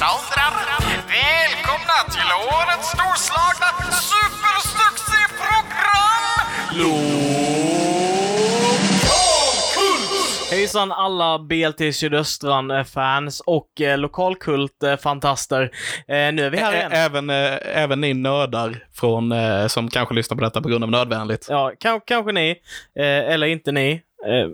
Sandra. Välkomna till årets storslagna supersuccéprogram! Lokalkult! Hejsan alla BLT Sydöstran-fans och eh, lokalkult-fantaster. Eh, nu är vi här Ä- igen. Även, eh, även ni nördar från, eh, som kanske lyssnar på detta på grund av nödvändigt. Ja, kan, kanske ni, eh, eller inte ni. Eh,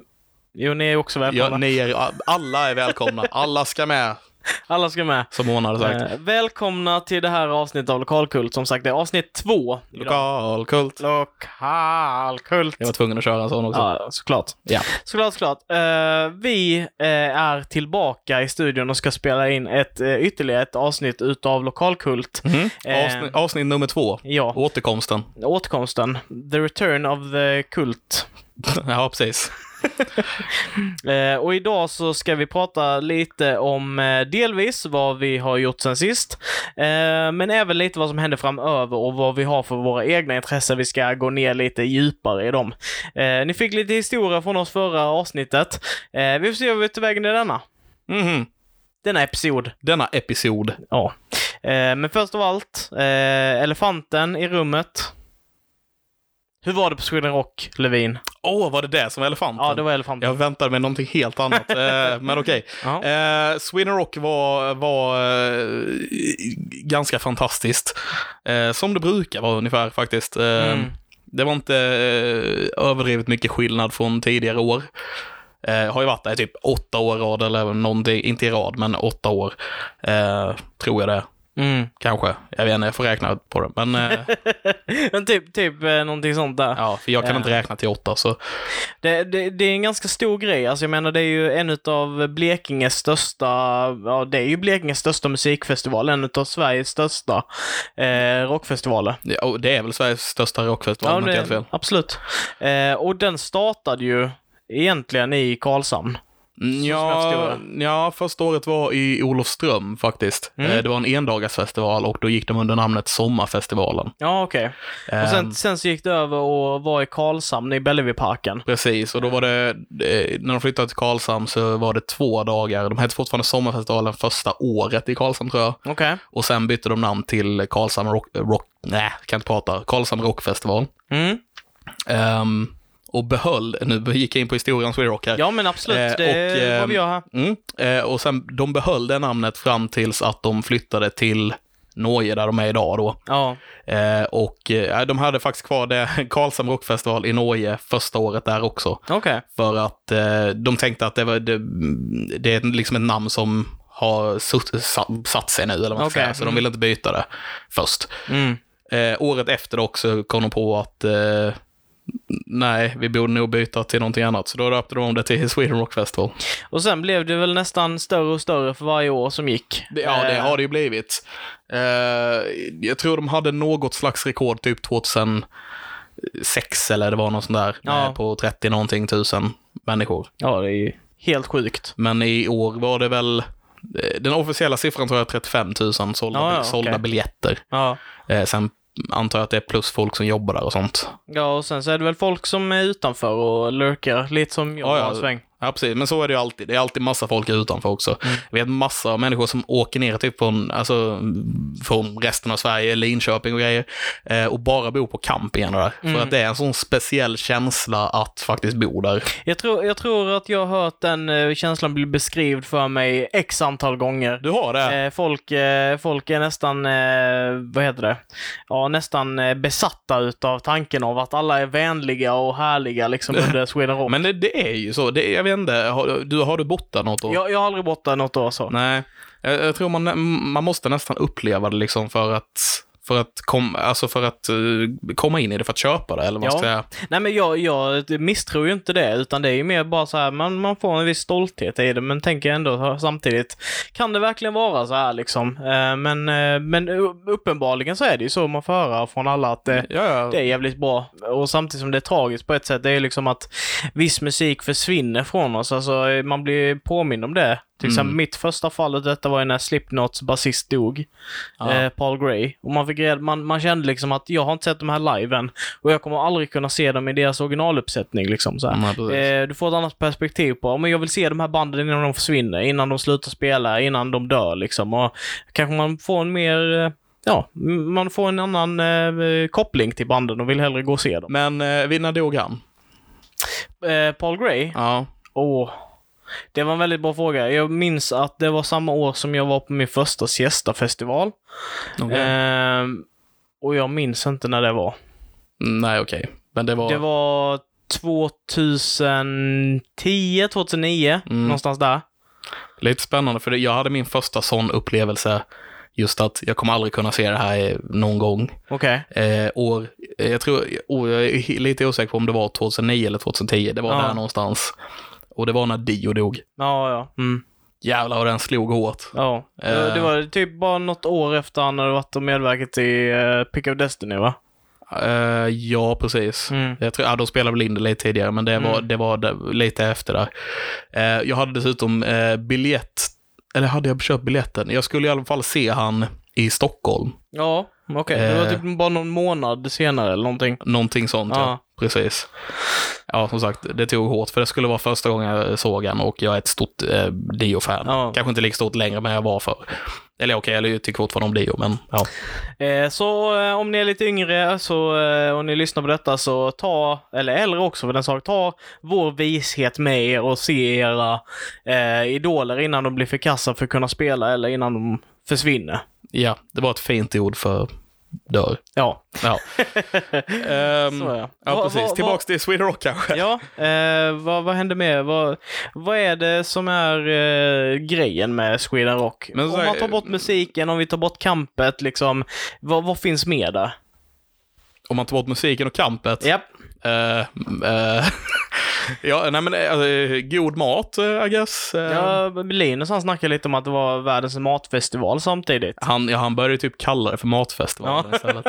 jo, ni är också välkomna. Ja, ni är, alla är välkomna. Alla ska med, Alla ska med. som hon hade sagt. Eh, välkomna till det här avsnittet av Lokalkult. Som sagt, det är avsnitt två. idag. Lokalkult. Lokalkult. Jag var tvungen att köra en sån också. Ja, såklart. Ja. Såklart, såklart. Eh, vi eh, är tillbaka i studion och ska spela in ett uh, ytterligare ett avsnitt utav Lokalkult. Mhm. Eh. Avsnitt, avsnitt nummer två. Ja, Återkomsten. återkomsten. The return of the kult. ja, precis. Eh, och idag så ska vi prata lite om eh, delvis vad vi har gjort sen sist, eh, men även lite vad som händer framöver och vad vi har för våra egna intressen. Vi ska gå ner lite djupare i dem. Eh, ni fick lite historia från oss förra avsnittet. Eh, vi får se vad vi tar vägen i denna. Mhm. Denna episod. Denna episod. Ja. Eh, men först av allt, elefanten i rummet. Hur var det på Sweden Rock, Levin? Åh, var det det som var elefanten? Ja, det var elefanten. Jag väntade mig någonting helt annat, eh, men okej. Ja. Eh, Sweden Rock var, var eh, ganska fantastiskt. Eh, som det brukar vara ungefär faktiskt. Eh, Mm. Det var inte överdrivet mycket skillnad från tidigare år. Eh, har ju varit där i typ åtta år rad, eller någonting, inte i rad, men åtta år. Tror jag det. Mm. Kanske. Jag vet inte, jag får räkna på det. Men eh, Men typ, typ eh, någonting sånt där. ja, för jag kan Ja. inte räkna till åtta, så Det, det, det är en ganska stor grej. Alltså jag menar, det är ju en av Blekinges största, ja det är ju Blekinges största musikfestival, en av Sveriges största eh, rockfestivaler. ja, det är väl Sveriges största rockfestival, jag inte helt fel. absolut. Eh, och den startade ju egentligen i Karlshamn. Mm, Ja, ja, första året var i Olofström faktiskt. Mm. Eh, Det var en endagarsfestival och då gick de under namnet Sommarfestivalen. Ja, okej. Och Ehm, sen, sen så gick det över och var i Karlshamn i Bellevueparken. Precis, och då var det, eh, när de flyttade till Karlshamn så var det två dagar. De hette fortfarande Sommarfestivalen första året i Karlshamn tror jag. Okej. Och sen bytte de namn till Karlshamn Rock, rock nej, kan inte prata, Karlshamn Rockfestival. Mm. Ehm, och behöll, nu gick jag in på historien Sweden Rock här. Ja, men absolut. Eh, det och, vad ehm, vi gör här. Mm. Eh, och sen, de behöll det namnet fram tills att de flyttade till Norge där de är idag då. Ja. Eh, och eh, de hade faktiskt kvar det, Karlshamn Rockfestival i Norge första året där också. Okej. För att eh, de tänkte att det, var, det, det är liksom ett namn som har sutt, sa, satt sig nu, eller vad man ska Okej, säga. Så mm. de ville inte byta det först. Mm. Eh, året efter också kom de på att eh, nej, vi borde nog byta till någonting annat. Så då döpte de om det till Sweden Rock Festival. Och sen blev det väl nästan större och större för varje år som gick. Ja, det Eh, har det ju blivit. Eh, jag tror de hade något slags rekord typ 2006 eller det var något sånt där. Ja. eh, På 30 någonting tusen människor. Ja, det är ju helt sjukt. Men i år var det väl, den officiella siffran tror jag är 35 000 sålda, Ja, ja, sålda okej. biljetter. Ja. Eh, sen antar jag att det är plus folk som jobbar där och sånt. Ja, och sen så är det väl folk som är utanför och lurkar, lite som jag Ja, en sväng. Ja, precis. Men så är det ju alltid. Det är alltid massa folk utanför också. Mm. Jag vet massa av människor som åker ner typ från, alltså, från resten av Sverige, Linköping och grejer, eh, och bara bor på campingen där. Mm. För att det är en sån speciell känsla att faktiskt bo där. Jag tror, jag tror att jag har hört den eh, känslan bli beskriven för mig x antal gånger. Du har det? Eh, folk, eh, folk är nästan, eh, vad heter det, ja nästan eh, besatta utav tanken av att alla är vänliga och härliga liksom under Sweden Rock. Men det, det är ju så. Det, vet inte, har du, har du bott där något år? jag, jag har aldrig bott där något år så. Nej, jag, jag tror man, man måste nästan uppleva det liksom för att, för att, kom, alltså för att eh, komma in i det, för att köpa det, eller vad Ja. ska säga. Nej men jag, jag misstror ju inte det, utan det är ju mer bara så här, man, man får en viss stolthet i det, men tänker ändå samtidigt, kan det verkligen vara så här liksom? Eh, men, eh, men uppenbarligen så är det ju så man får höra från alla att det, Ja, ja. det är jävligt bra. Och samtidigt som det är tragiskt på ett sätt, det är liksom att viss musik försvinner från oss. Alltså man blir påmind om det Till exempel Mm. mitt första fall av detta var ju när Slipknots basist dog. Ja. eh, Paul Gray. Och man, fick reda, man, man kände liksom att jag har inte sett de här live än. Och jag kommer aldrig kunna se dem i deras originaluppsättning. Liksom, så precis. Eh, du får ett annat perspektiv på, men jag vill se de här banden innan de försvinner, innan de slutar spela, innan de dör liksom. Och kanske man får en mer, eh, ja, man får en annan eh, koppling till banden och vill hellre gå och se dem. Men eh, vid när dog han? Eh, Paul Gray, Ja. åh. Det var en väldigt bra fråga. Jag minns att det var samma år som jag var på min första siesta-festival. okej. Ehm, och jag minns inte när det var. Nej, okej. Men det var... Det var 2010, 2009, Mm. någonstans där. Lite spännande, för jag hade min första sån upplevelse. Just att jag kommer aldrig kunna se det här eh, någon gång. Okej. Eh, år, eh, jag tror, oh, jag är lite osäker på om det var 2009 eller 2010. Det var Ja. där någonstans. Och det var när Dio dog. Ja, ja. Mm. Jävlar vad den slog hårt. Ja. Eh. Det var typ bara något år efter han hade varit och medverkat i uh, Pick of Destiny, va? Eh, ja, precis. Mm. Jag tror, ja, de spelade väl in det lite tidigare, men det var, Mm. det var lite efter där. Eh, jag hade dessutom eh, biljett, eller hade jag köpt biljetten? Jag skulle i alla fall se han i Stockholm. Ja, okej. Det var Eh. typ bara någon månad senare eller någonting. Någonting sånt, ja. Precis. Ja, som sagt, det tog hårt, för det skulle vara första gången jag såg han och jag är ett stort eh, Dio-fan. Ja. Kanske inte lika stort längre, men jag var för. Eller okej, jag tycker fortfarande om Dio, men ja. Eh, så eh, om ni är lite yngre så, eh, och ni lyssnar på detta så ta, eller äldre också för den sak, ta vår vishet med er och se era eh, idoler innan de blir för kassa för att kunna spela eller innan de försvinner. Ja, det var ett fint ord för dör. Ja, Ja, Ehm, så ja Vad- precis. vad- Tillbaks till Sweden Rock kanske. Ja, eh, vad, vad hände med? Vad, vad är det som är eh, grejen med Sweden Rock? Men om man tar bort musiken, om vi tar bort kampet, liksom, vad, vad finns med där? Om man tar bort musiken och kampet. Japp. Eh, eh, ja, nej men uh, god mat, I guess. Ja, Linus han snackade lite om att det var världens matfestival samtidigt. Han, ja, han började typ kalla det för matfestivalen Ja. istället.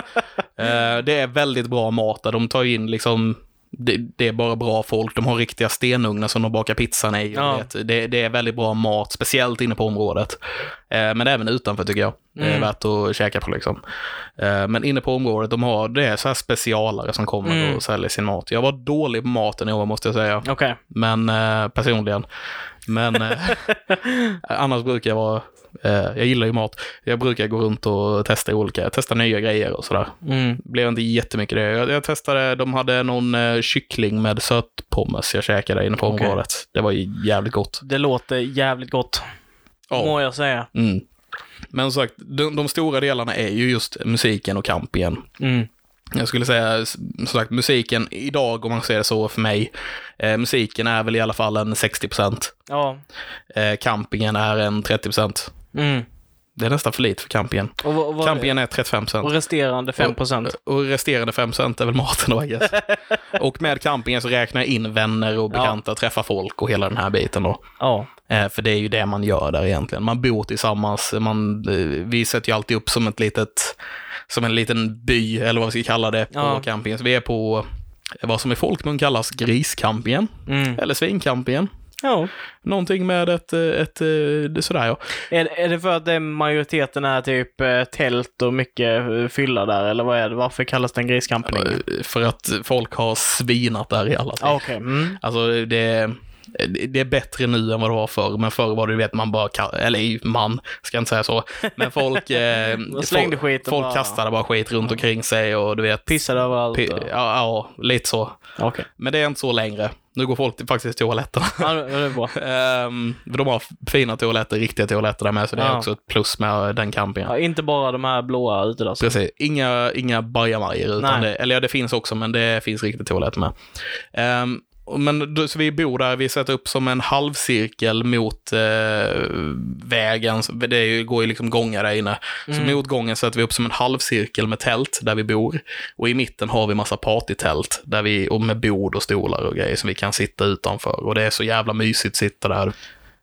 Det är väldigt bra mat där. De tar in liksom, det, det är bara bra folk. De har riktiga stenugnar som de bakar pizzan i. Ja. det, det är väldigt bra mat, speciellt inne på området. Eh, men även utanför tycker jag. Det är Mm. värt att käka på liksom. Eh, men inne på området, de har, det är så här specialare som kommer Mm. och säljer sin mat. Jag var dålig på maten i år måste jag säga. Okej. Men eh, personligen. Men annars brukar jag vara, jag gillar ju mat. Jag brukar gå runt och testa olika, testa nya grejer och sådär. Mm. Blev inte jättemycket det. Jag, jag testade, de hade någon kyckling med sötpommes jag käkade inne på Okej. området. Det var jävligt gott. Det låter jävligt gott, Ja. må jag säga. Mm. Men som sagt, de, de stora delarna är ju just musiken och campingen. Mm. Jag skulle säga, som sagt, musiken idag, om man ser det så för mig, eh, musiken är väl i alla fall en 60 procent. Ja. Eh, campingen är en 30 procent. Mm. Det är nästan för lite för campingen. Och, vad- vad- Campingen är 35 och procent. resterande 5 procent. Och resterande 5 procent är väl maten då, I guess. Och med campingen så räknar jag in vänner och bekanta, träffa folk och hela den här biten då. Ja. Eh, för det är ju det man gör där egentligen. Man bor tillsammans. Man, eh, vi sätter ju alltid upp som ett litet, som en liten by, eller vad vi ska kalla det, på Ja. campingen. Så vi är på vad som i folkmun kallas griscampingen, Mm. eller svincampingen. Ja. Någonting med ett, ett, ett sådär ja. Är, är det för att det majoriteten är typ eh, tält och mycket eh, fylla där, eller vad är det? Varför kallas den griscamping? Eh, För att folk har svinat där i alla tider. Ah, Okej. Mm. Alltså det, det är bättre nu än vad det var förr, men förr var det, du vet, man bara, eller man, ska inte säga så, men folk, eh, folk, folk bara- kastade bara skit runt omkring sig och du vet, Pissade överallt. pi- ja, ja, lite så. Okej. Men det är inte så längre. Nu går folk till, faktiskt till toaletterna. Ja, det är bra. Ehm, de har fina toaletter, riktiga toaletter där med, så det är Ja. också ett plus med den campingen. Ja, inte bara de här blåa utedass. Precis, inga, inga bajamajor, utan Nej. det, eller ja, det finns också, men det finns riktigt toaletter med. Ehm, men så vi bor där, vi sätter upp som en halvcirkel mot eh, vägen, Så det ju, går ju liksom gångar där inne. Så Mm. mot gången sätter vi upp som en halvcirkel med tält där vi bor. Och i mitten har vi massa partytält, där vi, och med bord och stolar och grejer som vi kan sitta utanför. Och det är så jävla mysigt att sitta där.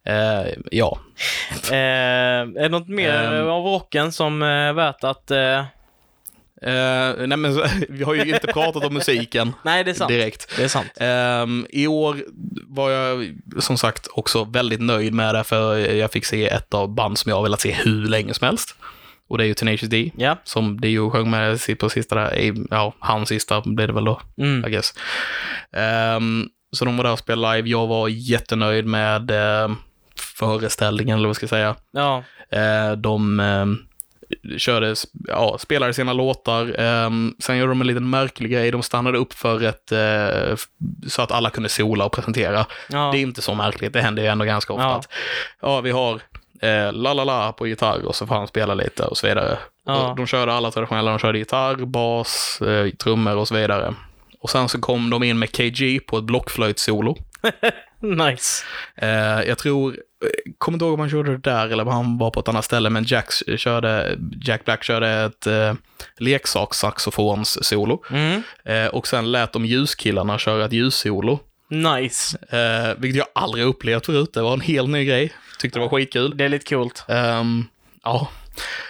Eh, ja, Eh, är det något mer Ehm. av rocken som är värt att... Eh, Eh, nej, men vi har ju inte pratat om musiken Nej, det är sant. direkt. Det är sant. Ehm, I år var jag som sagt också väldigt nöjd med det, för jag fick se ett av band som jag har velat se hur länge som helst. Och det är ju Tenacious D, Ja. som Dio sjöng med på sista där, ja, hans sista blev det väl då, Mm. I guess. Ehm, så de var där och spelade live. Jag var jättenöjd med ehm, föreställningen, eller vad ska jag säga. Ja. Eh, de ehm, körde, ja, spelade sina låtar. ehm, sen gjorde de en liten märklig grej. De stannade upp för ett, f- så att alla kunde sola och presentera. Ja. Det är inte så märkligt. Det händer ju ändå ganska ofta. Ja. Att, ja, vi har eh, la la la på gitarr och så får han spela lite och så vidare. Ja. De körde alla traditionella. De körde gitarr, bas, eh, trummor och så vidare. Och sen så kom de in med KG på ett blockflöjtssolo. Nice. Eh, jag tror, kommer inte ihåg om han körde det där eller om han var på ett annat ställe, men Jack, körde, Jack Black körde ett eh, leksakssaxofons-solo. Mm. Eh, och sen lät de ljuskillarna köra ett ljussolo. Nice. Eh, vilket jag aldrig upplevt förut. Det var en helt ny grej. Tyckte det var skitkul. Det är lite coolt. Ehm, ja.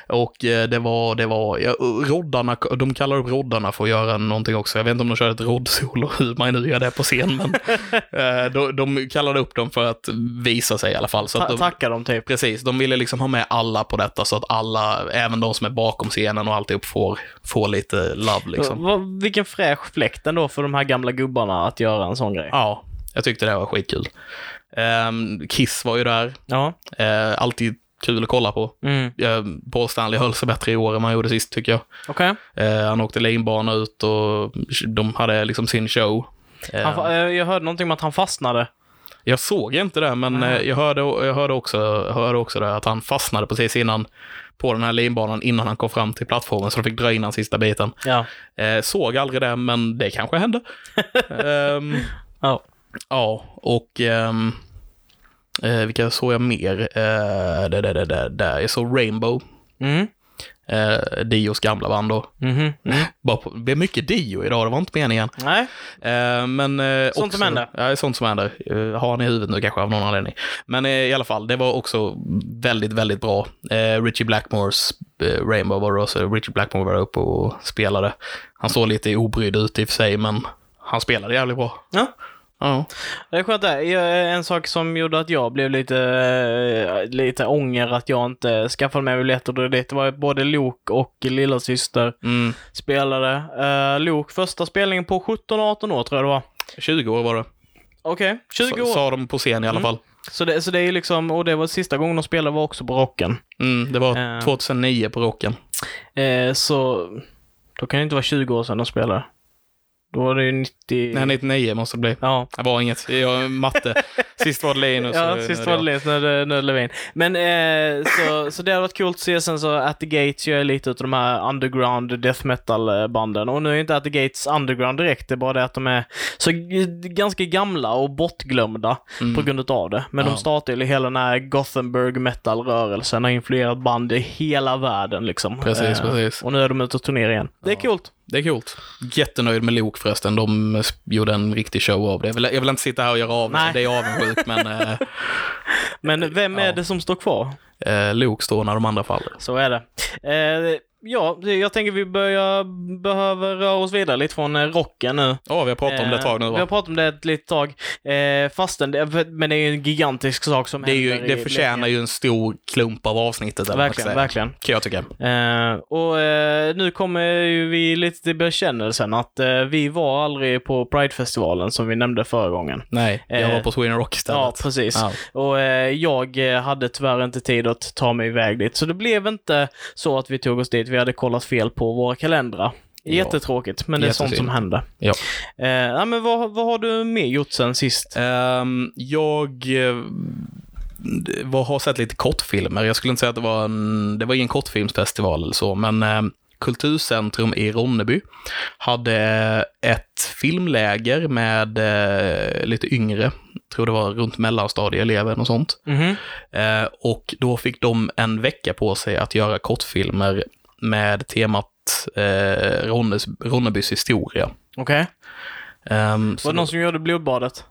Och eh, det var, det var, ja, roddarna, de kallar upp roddarna för att göra någonting också. Jag vet inte om de körde ett roddsolo, hur man nu gör det på scen, men eh, de, de kallade upp dem för att visa sig i alla fall. Så Ta- de, Tacka dem typ. Precis, de ville liksom ha med alla på detta så att alla, även de som är bakom scenen och alltihop får, får lite love liksom. Vilken fräsch fläkt ändå för de här gamla gubbarna att göra en sån grej. Ja, jag tyckte det var skitkul. Ehm, Kiss var ju där, Ja. Eh, alltid kul att kolla på. Mm. Uh, Paul Stanley höll sig bättre i år än man gjorde sist tycker jag. Okej. Eh, han åkte linbana ut och de hade liksom sin show. Eh, Han eh, Jag hörde någonting om att han fastnade. jag såg inte det, men eh, jag, hörde, jag hörde, också, hörde också det, att han fastnade precis innan på den här linbanan innan han kom fram till plattformen, så de fick dra in den sista biten. Ja. Eh, såg aldrig det, men det kanske hände. Ehm, Ja. ja, och ehm, eh, vilka såg jag mer? Eh, där, där, där, där. Jag såg Rainbow, Mm. eh, Dios gamla band då. Mhm. Mm. Bara på, det blev mycket Dio idag, det var inte meningen. Nej. Eh, men eh, Sånt också, som händer. Ja, sånt som händer. Uh, har han i huvudet nu kanske av någon anledning. Men eh, i alla fall, det var också väldigt, väldigt bra. Eh, Richie Blackmores eh, Rainbow var det också. Richie Blackmore var uppe och spelade. Han såg lite obrydd ut i och för sig, men han spelade jävligt bra. Ja. Ja. Det är skönt det. En sak som gjorde att jag blev lite, eh, lite ånger att jag inte skaffade mig biljetter då dit var både Luke och lillasyster Mm. spelade. Uh, Luke första spelningen på 17-18 år tror jag det var. 20 år var det. Okej, 20 Sa- år. Sa de på scen i alla Mm. fall. Så det, så det är liksom, och det var sista gången de spelade var också på rocken. Mm, det var Eh. 2009 på rocken. Eh, så då kan det inte vara 20 år sedan de spelade. Då var det ju 90... Nej, 99 måste det bli. Ja, Det var inget. Jag matte. Sist var det Linus. Ja, sist var det Linus, nu är det, nu Levin. Men eh, så, så det hade varit coolt att se sen så At the Gates gör lite av de här underground death metal banden. Och nu är inte At the Gates underground direkt, det är bara det att de är så ganska gamla och bortglömda Mm. på grund av det. Men Ja. de startade ju hela den här Gothenburg metal-rörelsen, har influerat band i hela världen liksom. Precis, Eh, precis. Och nu är de ute och turnerar igen. Det är coolt. Det är coolt. Jättenöjd med Lok förresten. De gjorde en riktig show av det. Jag vill, jag vill inte sitta här och göra av mig. Nej. Det är avundsjuk, men eh, Men vem är Ja. det som står kvar? eh, Lok står när de andra faller. Så är det. Eh, ja, jag tänker vi börjar, behöver röra oss vidare lite från eh, rocken nu. Ja, vi har pratat om det ett tag nu Eh, Vi har va? pratat om det ett litet tag. Eh, fastän det, men det är ju en gigantisk sak som Det, är ju, händer det i förtjänar ju en stor klump av avsnittet. ska Verkligen, verkligen. Kan jag tycka. Eh, och eh, nu kommer ju vi lite till bekännelsen att eh, vi var aldrig på Pride-festivalen som vi nämnde förra gången. Nej, jag Eh, var på Sweden Rock istället. Ja, precis. Ja. Och eh, jag eh, hade tyvärr inte tid att ta mig iväg dit, så det blev inte så att vi tog oss dit. Vi hade kollat fel på våra kalendrar. Jättetråkigt, men det är sånt som händer. Ja. Eh, ja, men vad, vad har du mer gjort sen sist? Ehm, jag eh, var, har sett lite kortfilmer. Jag skulle inte säga att det var en, det var ingen kortfilmsfestival eller så, men eh, Kulturcentrum i Ronneby hade ett filmläger med eh, lite yngre, tror det var runt mellanstadieelever och sånt. Mhm. Eh, och då fick de en vecka på sig att göra kortfilmer med temat eh, Ronnes, Ronnebys historia. Okej. Ehm, så Var det någon som gjorde blodbadet?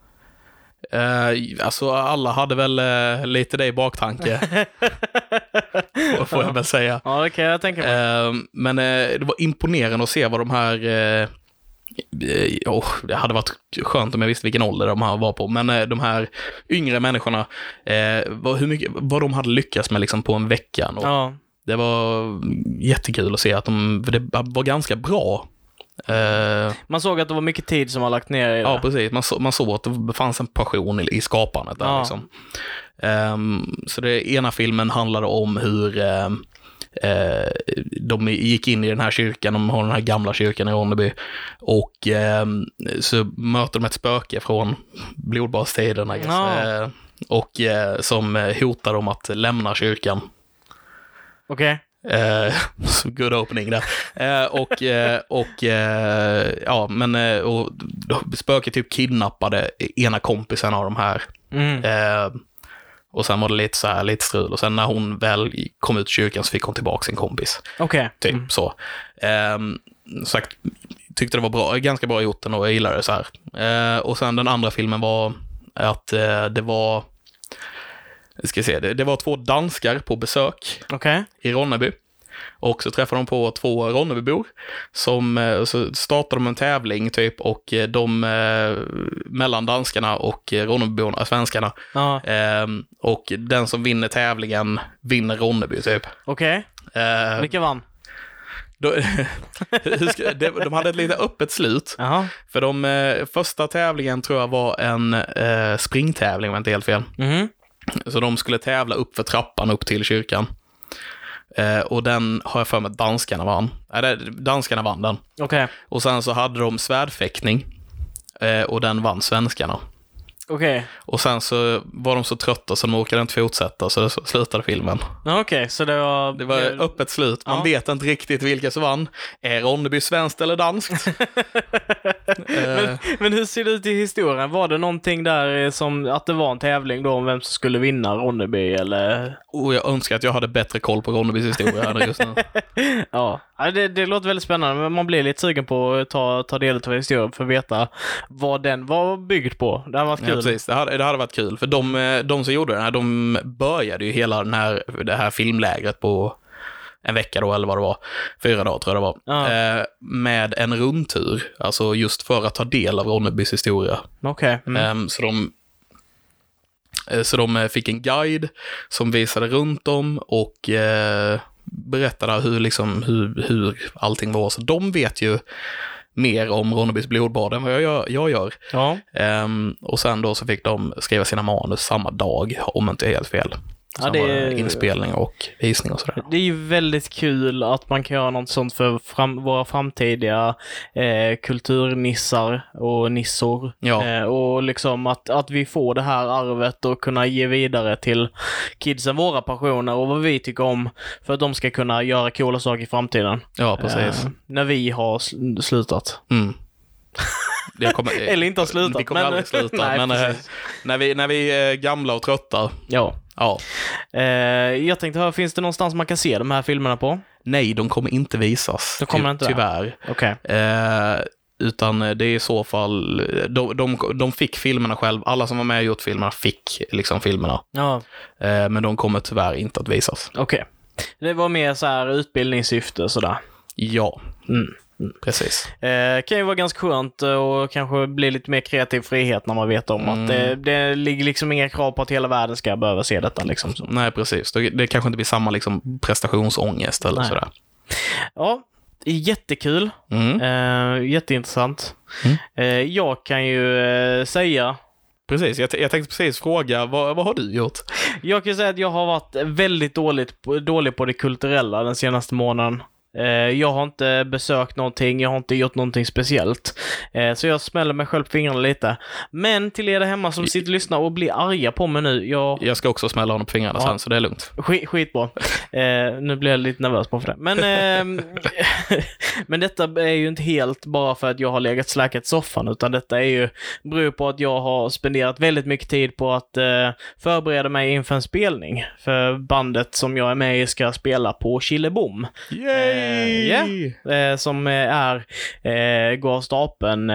Eh, alltså alla hade väl eh, lite det i baktanke. får- jag väl säga. Ja, det kan jag tänka mig. Eh, Men eh, det var imponerande att se vad de här oh, det hade varit skönt om jag visste vilken ålder de här var på, men de här yngre människorna, vad, hur mycket, vad de hade lyckats med liksom på en vecka. Och Ja. Det var jättekul att se att de, det var ganska bra. Eh, Man såg att det var mycket tid som har lagt ner i det. Ja, precis. Man, så, man såg att det fanns en passion i, i skapandet där. Ja. Liksom. Ehm, så det ena filmen handlade om hur ehm, eh, de gick in i den här kyrkan, de har den här gamla kyrkan i Ronneby, och ehm, så möter de ett spöke från guess, Ja. eh, och eh, som eh, hotar dem att lämna kyrkan. Okej. Eh, så good opening där. Eh, och, eh, och eh, ja, men eh, och, spöket typ kidnappade ena kompisen av de här. Mm. Eh, och sen var det lite så här, lite strul. Och sen när hon väl kom ut ur kyrkan så fick hon tillbaka sin kompis. Okej. Typ Mm. så. Eh, sagt, tyckte det var bra, ganska bra gjort den och jag gillade det så här. Eh, och sen den andra filmen var att eh, det var, jag ska se, det, det var två danskar på besök Okej. i Ronneby. Och så träffade de på två Ronnebybor som, eh, så startade de en tävling typ och eh, de, eh, mellan danskarna och Ronnebyborna, svenskarna. Ja. Ehm, och den som vinner tävlingen vinner Ronneby typ. Okej. Eh, Vilka vann? de, de hade ett lite öppet slut. Jaha. För de första tävlingen tror jag var en eh, springtävling, om jag inte helt fel. Mhm. Så de skulle tävla upp för trappan upp till kyrkan. Eh, och den har jag för mig att danskarna vann. Det- danskarna vann den. Okej. Och sen så hade de svärdfäktning. Eh, och den vann svenskarna. Okej. Och sen så var de så trötta så de orkade inte fortsätta, så slutade filmen. Okej, så det var... Det var öppet slut. Man Ja. vet inte riktigt vilka som vann. Är Ronneby svenskt eller danskt? eh, Men hur ser det ut i historien? Var det någonting där eh, som att det var en tävling då om vem som skulle vinna Ronneby eller? och jag önskar att jag hade bättre koll på Ronnebys historia än just nu. Ja, det, det låter väldigt spännande, men man blir lite sugen på att ta, ta del av historien för att veta vad den var byggd på. Det hade varit Ja, precis. Det hade, det hade varit kul, för de, eh, de som gjorde den här, de började ju hela den här, det här filmlägret på en vecka då, eller vad det var. Fyra dagar tror jag det var. Ja. Eh, med en rundtur, alltså just för att ta del av Ronnebys historia. Okej. Mm. Ehm, så de eh, så de eh, fick en guide som visade runt om och eh, berättade hur, liksom, hur, hur allting var. Så de vet ju mer om Ronnebys blodbad än vad jag gör. Jag gör. Ja. Ehm, och sen då så fick de skriva sina manus samma dag, om inte helt fel. Ja, det är- inspelning och visning och sådär. Det är ju väldigt kul att man kan göra något sånt för fram, våra framtida eh, kulturnissar och nissor. Ja. Eh, och liksom att, att vi får det här arvet och kunna ge vidare till kidsen våra passioner och vad vi tycker om för att de ska kunna göra coola saker i framtiden. Ja, precis. Eh, när vi har sl- slutat. Mm. Kommer, Eller inte har slutat. Vi kommer men- aldrig sluta, Nej, men eh, precis. när vi, när vi är gamla och trötta, Ja. Ja. Eh, jag tänkte höra, finns det någonstans man kan se de här filmerna på? Nej, de kommer inte visas. De kommer ty- inte? Tyvärr. Okej. Eh, utan det är i så fall, de, de, de fick filmerna själv, alla som var med och gjort filmerna fick liksom filmerna. Ja, Eh, men de kommer tyvärr inte att visas. okej. Det var mer så här utbildningssyfte sådär. Ja, Mm. Precis. Eh, kan ju vara ganska skönt och kanske bli lite mer kreativ frihet när man vet om Mm. att det, det ligger liksom inga krav på att hela världen ska behöva se detta liksom. Nej, precis. Det, det kanske inte blir samma liksom, prestationsångest eller Nej. sådär. Ja, jättekul. Mm. Eh, jätteintressant. Mm. Eh, jag kan ju eh, säga Precis, jag, jag tänkte precis fråga, vad, vad har du gjort? Jag kan säga att jag har varit väldigt dåligt dålig på det kulturella den senaste månaden. Eh, Jag har inte besökt någonting, jag har inte gjort någonting speciellt. Eh, Så jag smäller mig själv på fingrarna lite. Men till er där hemma som sitter och lyssnar och blir arga på mig nu, jag... Jag ska också smälla honom på fingrarna Ja. sen, så det är lugnt. Skit, skitbra. Eh, nu blir jag lite nervös bara för det. Men, ehm, men detta är ju inte helt bara för att jag har legat släkat i soffan, utan detta är ju, beror på att jag har spenderat väldigt mycket tid på att förbereda mig inför en spelning. För bandet som jag är med i ska spela på Killebom. Yay! Ja. Eh, som eh, är, eh, går av stapeln,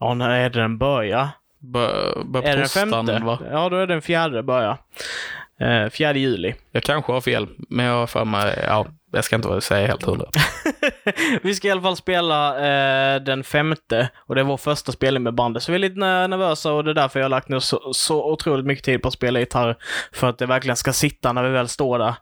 ja när är det den börjar? Bör, bör Är det den femte? va? Ja, då är det den fjärde börjar. Fjärde juli. Jag kanske har fel, men jag har för mig, ja, jag ska inte säga helt hundra. vi ska i alla fall spela eh, den femte och det är vår första spelning med bandet. Så vi är lite ner- nervösa och det är därför jag har lagt ner så, så otroligt mycket tid på att spela gitarr. För att det verkligen ska sitta när vi väl står där.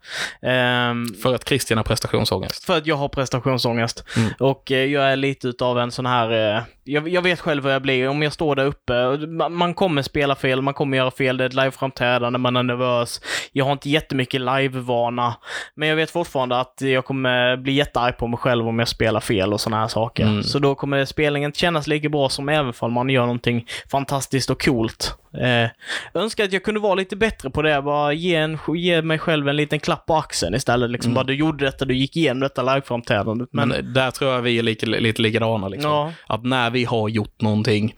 Ehm, För att Christian har prestationsångest. för att jag har prestationsångest. Mm. Och eh, jag är lite utav en sån här... Eh, jag, jag vet själv vad jag blir om jag står där uppe. man kommer spela fel, man kommer göra fel, det är ett liveframträdande, man är nervös. Jag har inte jättemycket livevana. Men jag vet fortfarande att jag kommer bli jättearg på mig själv om jag spelar fel och såna här saker. Mm. Så då kommer spelningen kännas lika bra som även om man gör någonting fantastiskt och coolt. Eh, önskar att jag kunde vara lite bättre på det. Bara ge, en, ge mig själv en liten klapp på axeln istället. Liksom bara du gjorde detta, du gick igenom detta liveframträdandet. Men, Men, där tror jag vi är lite, lite likadana. Liksom. Ja. Att när vi har gjort någonting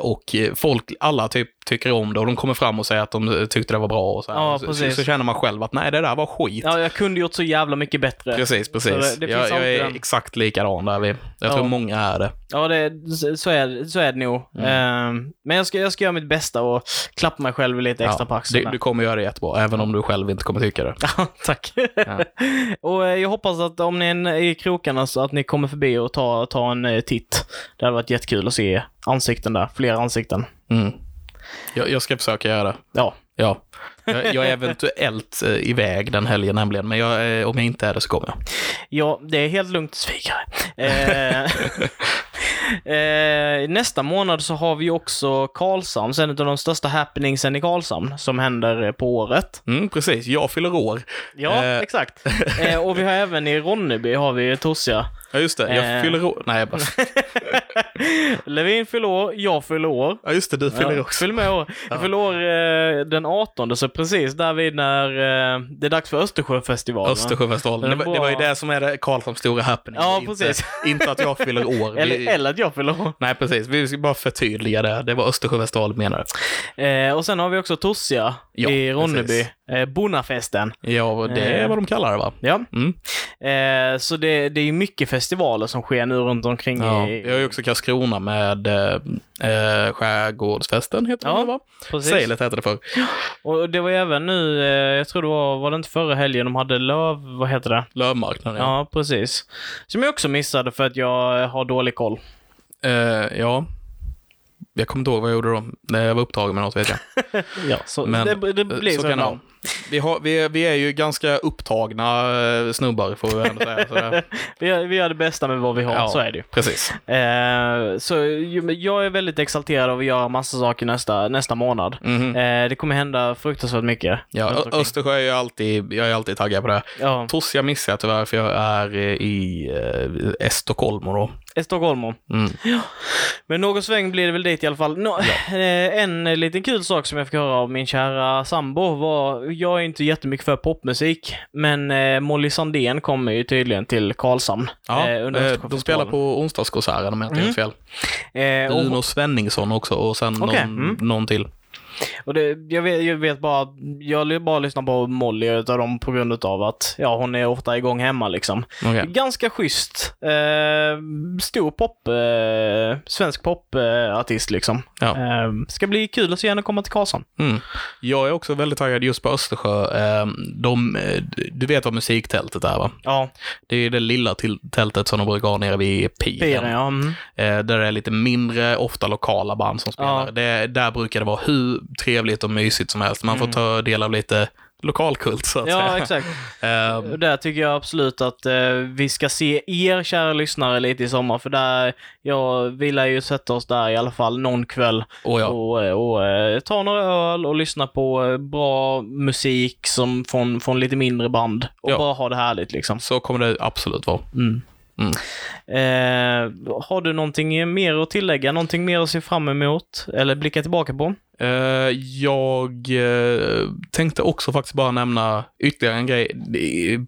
och folk, alla typ tycker om det och de kommer fram och säger att de tyckte det var bra och så. Ja, så, så känner man själv att nej, det där var skit. ja, jag kunde gjort så jävla mycket bättre. Precis, precis. Det- det jag, jag är den. exakt likadan där. Vi. Jag Ja. tror många är det. Ja, det, så- är, så är det nog. Ehm, men jag ska, jag ska göra mitt bästa och klappa mig själv lite extra på axeln. du, du kommer göra det jättebra, även om du själv inte kommer tycka det. Ja, tack. och eh, jag hoppas att om ni är i krokarna så att ni kommer förbi och tar, tar en eh, titt. Det hade varit jättekul att se ansikten där, fler ansikten. Mm. Jag, jag ska försöka göra det. Ja, Ja. Jag, jag är eventuellt eh, iväg den helgen nämligen, men jag, eh, om jag inte är det så kommer jag. ja det är helt lugnt svikare. Eh, eh, nästa månad så har vi också Karlshamns, en av de största happeningsen i Karlshamn, som händer på året. Mm, precis, jag fyller år. Ja, Eh. exakt. Eh, och vi har även i Ronneby har vi Tossia. Ja, just det. Jag Eh. fyller år. Nej, jag bara... Levin fyller år, jag fyller år. Ja, just det. Du fyller Ja, också. Fyller med år. Jag fyller år eh, den 18, så precis därvid när eh, det är dags för Östersjöfestivalen. Östersjöfestivalen. Det, var- det var ju det som är Karlshamns stora happening. Ja, inte, precis. Inte att jag fyller år. Eller, Vi, eller att jag fyller år. Nej, precis. Vi ska bara förtydliga det. Det var Östersjöfestivalen menar Eh, och sen har vi också Tossia Ja, i Ronneby. precis. Eh, Bonnafesten. Ja, det är Eh. vad de kallar det va? Ja. Mm. Eh, så det, det är mycket festivaler som sker nu runt omkring Ja, i... vi har ju också Karlskrona med eh, eh, Skärgårdsfesten, heter Ja, det va? precis. Sailet heter det för. Och det var ju även nu, jag tror det var, var det inte förra helgen, de hade löv, vad heter det? Lövmarknaden, ja. Ja, precis. Som jag också missade för att jag har dålig koll. Eh, ja. Jag kommer inte ihåg vad jag gjorde då. Jag var upptagen med något vet jag. Ja, så Men det, det blir så, så kan det. Vi, har, vi, är, vi är ju ganska upptagna eh, snubbar, får vi ändå säga. Så Vi, vi gör det bästa med vad vi har, Ja. så är det ju. precis. Eh, så jag är väldigt exalterad av att göra massa saker nästa, nästa månad. Mhm. Eh, det kommer hända fruktansvärt mycket. Ja. Östersjö är ju alltid, jag är alltid taggad på det. Ja, Tossia missar jag tyvärr, för jag är eh, i eh, Estocolmo då. Stockholm. Mm. Men någon sväng blir det väl dit i alla fall. Nå, eh, en eh, liten kul sak som jag fick höra av min kära sambo var, jag är inte jättemycket för popmusik, men eh, Molly Sandén kommer ju tydligen till Karlshamn. Ja, eh, under eh, de spelar på onsdagskonserten om jag inte Mm. fel. Eh, och, Uno Svenningsson också och sen Okej, någon, mm. någon till. Och det, jag, vet, jag vet bara, jag bara lyssnar på Molly utav dem på grund av att, ja, hon är ofta igång hemma liksom. Okej. Ganska schysst. Eh, stor pop, eh, svensk popartist liksom. Ja. Eh, ska bli kul att se henne komma till Karlshamn. Mm. Jag är också väldigt taggad just på Östersjö. Eh, De, eh, du vet vad musiktältet är va? Ja, Det är det lilla tältet som de brukar ha nere vid piren. Piren, ja. Mm. Eh, Där det är lite mindre, ofta lokala band som spelar. Ja. Det, där brukar det vara hur trevligt och mysigt som helst. Man får ta del av lite lokalkult så att Mm. Ja, säga. exakt. Eh, Och Där tycker jag absolut att eh, vi ska se er, kära lyssnare, lite i sommar. För där, ja, vi lär ju sätta oss där i alla fall någon kväll och ja. och, eh, och eh, ta några öl och lyssna på eh, bra musik som från, från lite mindre band. Och Ja. bara ha det härligt liksom. Så kommer det absolut vara. Mm. Mm. Eh, har du någonting mer att tillägga? Någonting mer att se fram emot? Eller blicka tillbaka på? Eh, jag eh, tänkte också faktiskt bara nämna ytterligare en grej,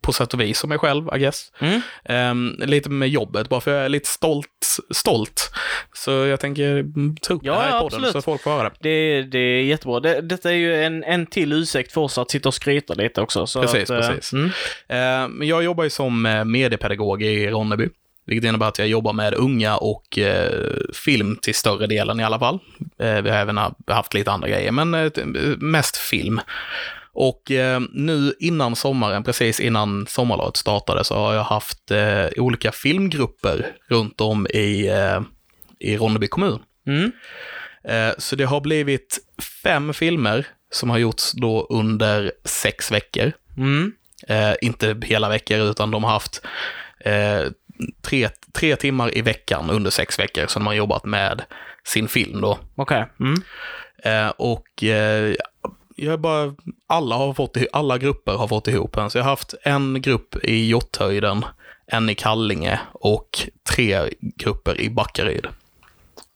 på sätt och vis, som mig själv, I guess. Mm. Ehm, lite med jobbet, bara för jag är lite stolt. stolt. Så jag tänker ta upp Ja, det här i podden absolut. så folk får höra det. Det, det är jättebra. Det, detta är ju en, en till ursäkt för oss att sitta och skryta lite också. Så Precis, att, eh, precis. Mm. Eh, Men jag jobbar ju som mediepedagog i Ronneby. Vilket innebär att jag jobbar med unga och eh, film till större delen i alla fall. Eh, vi har även ha- haft lite andra grejer, men eh, mest film. Och eh, nu innan sommaren, precis innan sommarlovet startade, så har jag haft eh, olika filmgrupper runt om i, eh, i Ronneby kommun. Mm. Så det har blivit fem filmer som har gjorts då under sex veckor. Mm. Inte hela veckor, utan de har haft tre, tre timmar i veckan under sex veckor som har jobbat med sin film då. Okej. Mm. Eh, och eh, jag bara, alla, har fått, alla grupper har fått ihop en. Så jag har haft en grupp i Hjorthöjden, en i Kallinge och tre grupper i Backaryd.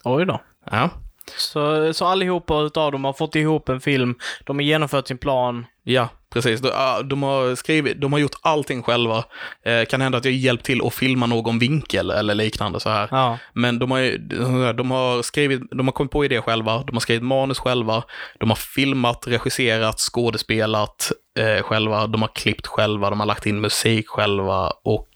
Oj då. Ja. Så, så allihopa utav dem har fått ihop en film, de har genomfört sin plan. Ja, precis. De, ah, de, har skrivit, de har gjort allting själva. Eh, kan hända att jag hjälpt till att filma någon vinkel eller liknande så här. Ja. Men de har, de har skrivit, de har kommit på idé själva, de har skrivit manus själva, de har filmat, regisserat, skådespelat eh, själva, de har klippt själva, de har lagt in musik själva och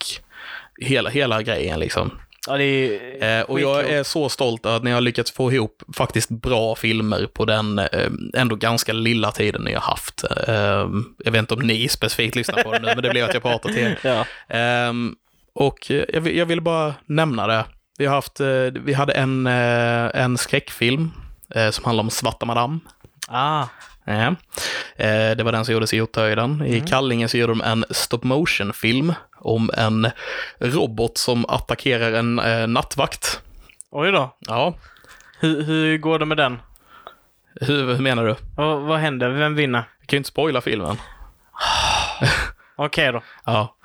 hela, hela grejen liksom. Ja, är Eh, och jag är så stolt att ni har lyckats få ihop faktiskt bra filmer på den eh, ändå ganska lilla tiden ni har haft. Eh, jag vet inte om ni specifikt lyssnar på det nu, men det blev att jag pratar till er. Ja. Ehm, och jag, jag vill bara nämna det. Vi, har haft, eh, vi hade en, eh, en skräckfilm eh, som handlar om Svarta Madame. Ah. Ja. Eh, det var den som gjordes i Hjorthöjden. I Kallinge så gjorde de en stop motion-film om en robot som attackerar en eh, nattvakt. Oj då. Ja, Hur, hur går det med den? hur, hur menar du? Vad, vad händer? Vem vinner? Jag kan ju inte spoila filmen. Okej då. Ja.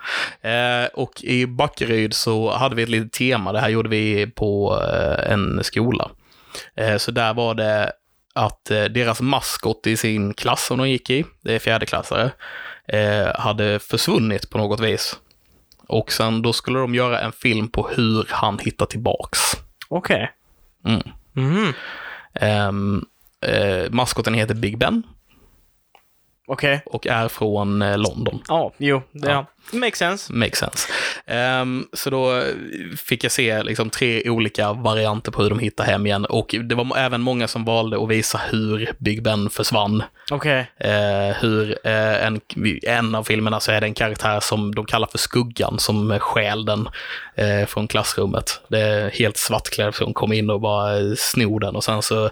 Eh, och i Backeryd så hade vi ett litet tema. Det här gjorde vi på eh, en skola. Eh, så där var det att eh, deras maskot i sin klass som de gick i, det är fjärdeklassare, eh, hade försvunnit på något vis. Och sen då skulle de göra en film på hur han hittar tillbaks. Okej. Mm. Mhm. Ehm, eh, maskoten heter Big Ben Okej. och är från London. Ja, jo. Det Ja. ja. Makes sense. Makes sense. Ehm, så då fick jag se liksom tre olika varianter på hur de hittar hem igen och det var även många som valde att visa hur Big Ben försvann. Okej. Eh, hur eh, en, en av filmerna så är det en karaktär som de kallar för Skuggan som stjäl den eh, från klassrummet. Det är helt svartklädd som kommer in och bara eh, snor den och sen så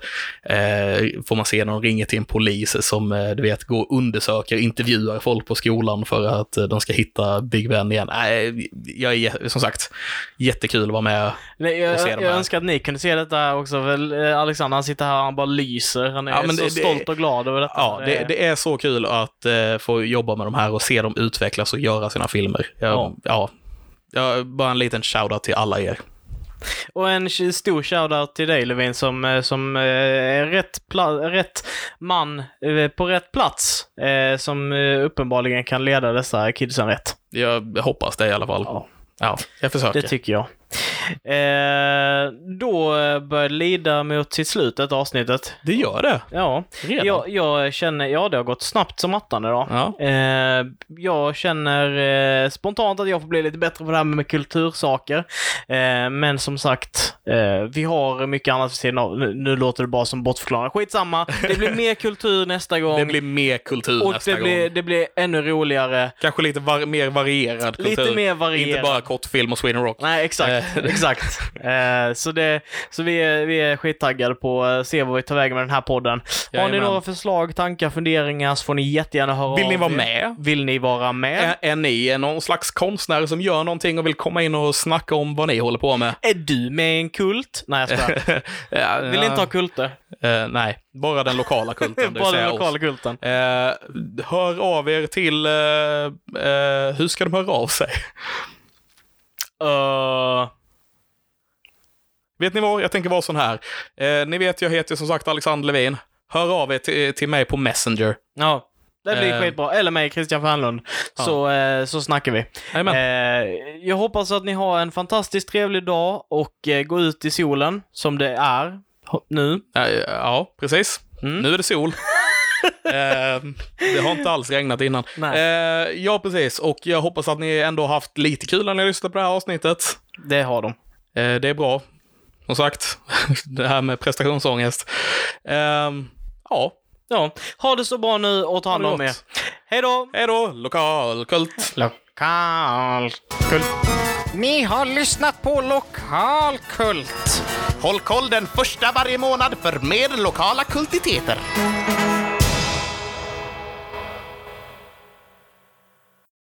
får man se när de ringer till en polis som du vet går och undersöker, intervjuar folk på skolan för att de ska hitta Big Ben igen. Nej, jag är som sagt jättekul att vara med. Nej, Och jag, se jag här. önskar att ni kunde se detta också. Eh, Alexander, han sitter här och han bara lyser. Han är Ja, så det- stolt och glad över detta. Ja, det, det är så kul att eh, få jobba med de här och se dem utvecklas och göra sina filmer. Jag, Ja. ja. Ja, bara en liten shoutout till alla er. Och en stor shoutout till dig Levin som, eh, som eh, är rätt, rätt man eh, på rätt plats. Som uppenbarligen kan leda dessa kidsen rätt. Jag hoppas det i alla fall. Ja. Ja, jag försöker. Det tycker jag. Eh, då börjar det lida mot sitt slut, detta avsnittet. det gör det. Ja, Redan? jag, jag känner, ja det har gått snabbt som attan idag. Ja. Eh, jag känner eh, spontant att jag får bli lite bättre på det här med kultursaker. Men som sagt, vi har mycket annat för sidan av. Nu, nu låter det bara som bortförklaring. Skitsamma, det blir mer kultur nästa gång. Det blir mer kultur och nästa det blir, gång. det blir ännu roligare. Kanske lite var- mer varierad kultur. Lite mer varierad. Inte bara kortfilm och Sweden Rock. Nej, exakt. Exakt. Eh, så det, så vi, är, vi är skittaggade på att se vad vi tar vägen med den här podden. Har ni Jajamän. några förslag, tankar, funderingar så får ni jättegärna höra Vill ni vara med? Vill ni vara med? Är, är ni någon slags konstnär som gör någonting och vill komma in och snacka om vad ni håller på med? Är du med i en kult? Nej, jag skojar. ja, Vill ni inte ha kulter? Eh, nej, bara den lokala kulten. Bara den oss. lokala kulten. Eh, hör av er till... eh, hur ska de höra av sig? Vet ni vad? Jag tänker vara sån här. Eh, ni vet, jag heter som sagt Alexander Levin. Hör av er till, till mig på Messenger. ja, det blir Eh. skitbra. Eller mig, Christian Fernlund. Så, eh, så snackar vi. Eh, jag hoppas att ni har en fantastiskt trevlig dag och eh, gå ut i solen, som det är nu. Ja, precis. Mm. Nu är det sol. eh, det har inte alls regnat innan. Eh, ja, precis. Och jag hoppas att ni ändå haft lite kul när ni lyssnat på det här avsnittet. Det har de. Eh, det är bra. Som sagt, det här med prestationsångest. Ehm, ja, Ja, ha det så bra nu och ta hand om er. Hej då! Hej då, lokalkult. Lokalkult. Ni har lyssnat på Lokalkult. Håll koll den första varje månad för mer lokala kultiteter.